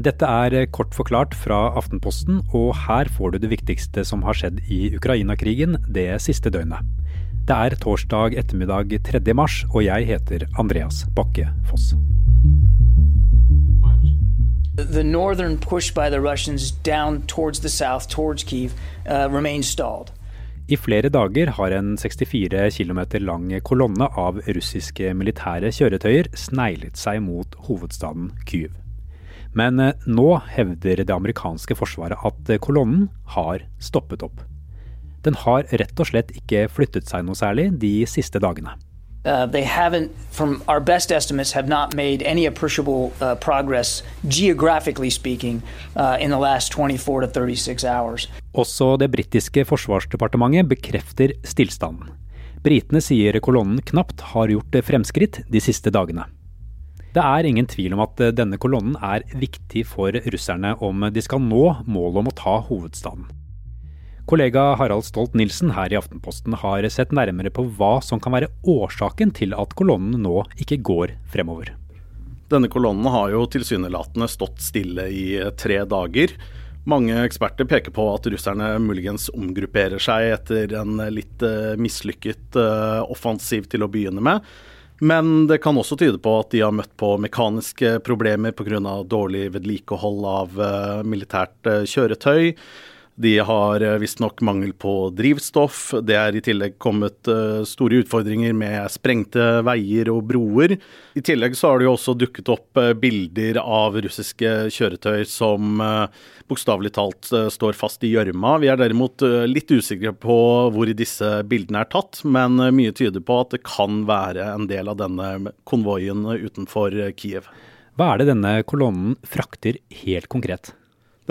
Dette er kort forklart fra Aftenposten, og her får du det viktigste som har skjedd i Ukraina-krigen det siste døgnet. Det er torsdag ettermiddag 3. mars, og jeg heter Andreas Bakke Foss. The northern push by the Russians down towards the south, towards Kyiv, uh, remains stalled. I flere dager har en 64 km lang kolonne av russiske militære kjøretøyer sneglet seg mot hovedstaden Kyiv. Men eh, nå hevder det amerikanske forsvaret at kolonnen har stoppet opp. Den har rett og slett ikke flyttet seg noe særlig de siste dagene. Uh, they haven't, from our best estimates, have not made any appreciable uh, progress, geographically speaking, uh, in the last 24 to 36 hours. Også det britiske forsvarsdepartementet bekrefter stillstanden. Britene sier kolonnen knapt har gjort fremskritt de siste dagene. Det er ingen tvil om at denne kolonnen er viktig for russerne om de skal nå målet om å ta hovedstaden. Kollega Harald Stolt-Nielsen her i Aftenposten har sett nærmere på hva som kan være årsaken til at kolonnen nå ikke går fremover. Denne kolonnen har jo tilsynelatende stått stille i tre dager. Mange eksperter peker på at russerne muligens omgrupperer seg etter en litt eh, mislykket eh, offensiv til å begynne med. Men det kan også tyde på at de har møtt på mekaniske problemer pga. dårlig vedlikehold av eh, militært kjøretøy. De har eh, visstnok mangel på drivstoff. Det er i tillegg kommet eh, store utfordringer med sprengte veier og broer. I tillegg så har det jo også dukket opp eh, bilder av russiske kjøretøy som bokstavelig talt står fast i gjørma. Vi er derimot litt usikre på hvor disse bildene er tatt, men mye tyder på at det kan være en del av denne konvoien utenfor Kiev. Hva er det denne kolonnen frakter helt konkret?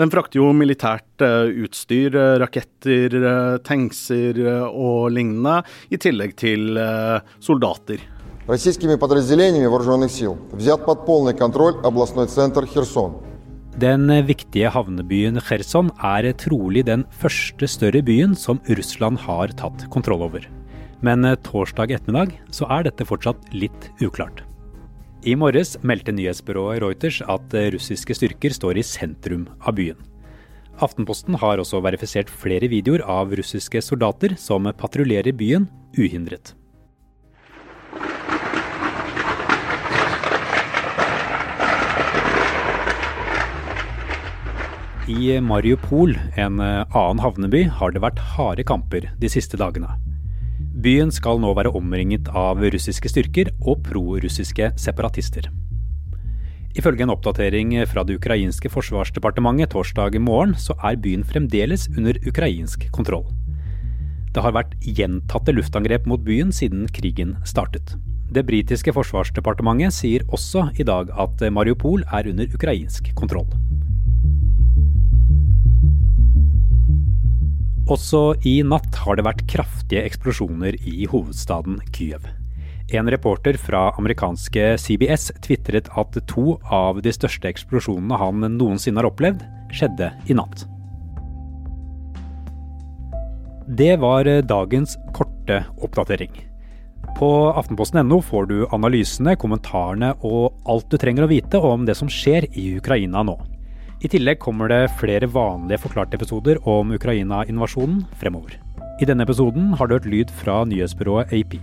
Den frakter jo militært uh, utstyr, uh, raketter, uh, tankser og lignende, i tillegg til soldater. Den viktige havnebyen Kherson er trolig den første større byen som Russland har tatt kontroll over. Men torsdag ettermiddag så er dette fortsatt litt uklart. I morges meldte nyhetsbyrået Reuters at russiske styrker står i sentrum av byen. Aftenposten har også verifisert flere videoer av russiske soldater som patruljerer byen uhindret. I Mariupol, en annen havneby, har det vært harde kamper de siste dagene. Byen skal nå være omringet av russiske styrker og prorussiske separatister. Ifølge en oppdatering fra det ukrainske forsvarsdepartementet torsdag morgen, så er byen fremdeles under ukrainsk kontroll. Det har vært gjentatte luftangrep mot byen siden krigen startet. Det britiske forsvarsdepartementet sier også i dag at Mariupol er under ukrainsk kontroll. Også i natt har det vært kraftige eksplosjoner i hovedstaden Kyiv. En reporter fra amerikanske CBS tvitret at to av de største eksplosjonene han noensinne har opplevd, skjedde i natt. Det var dagens korte oppdatering. På aftenposten.no får du analysene, kommentarene og alt du trenger å vite om det som skjer i Ukraina nå. I tillegg kommer det flere vanlige forklarte episoder om Ukraina-invasjonen fremover. I denne episoden har du hørt lyd fra nyhetsbyrået AP.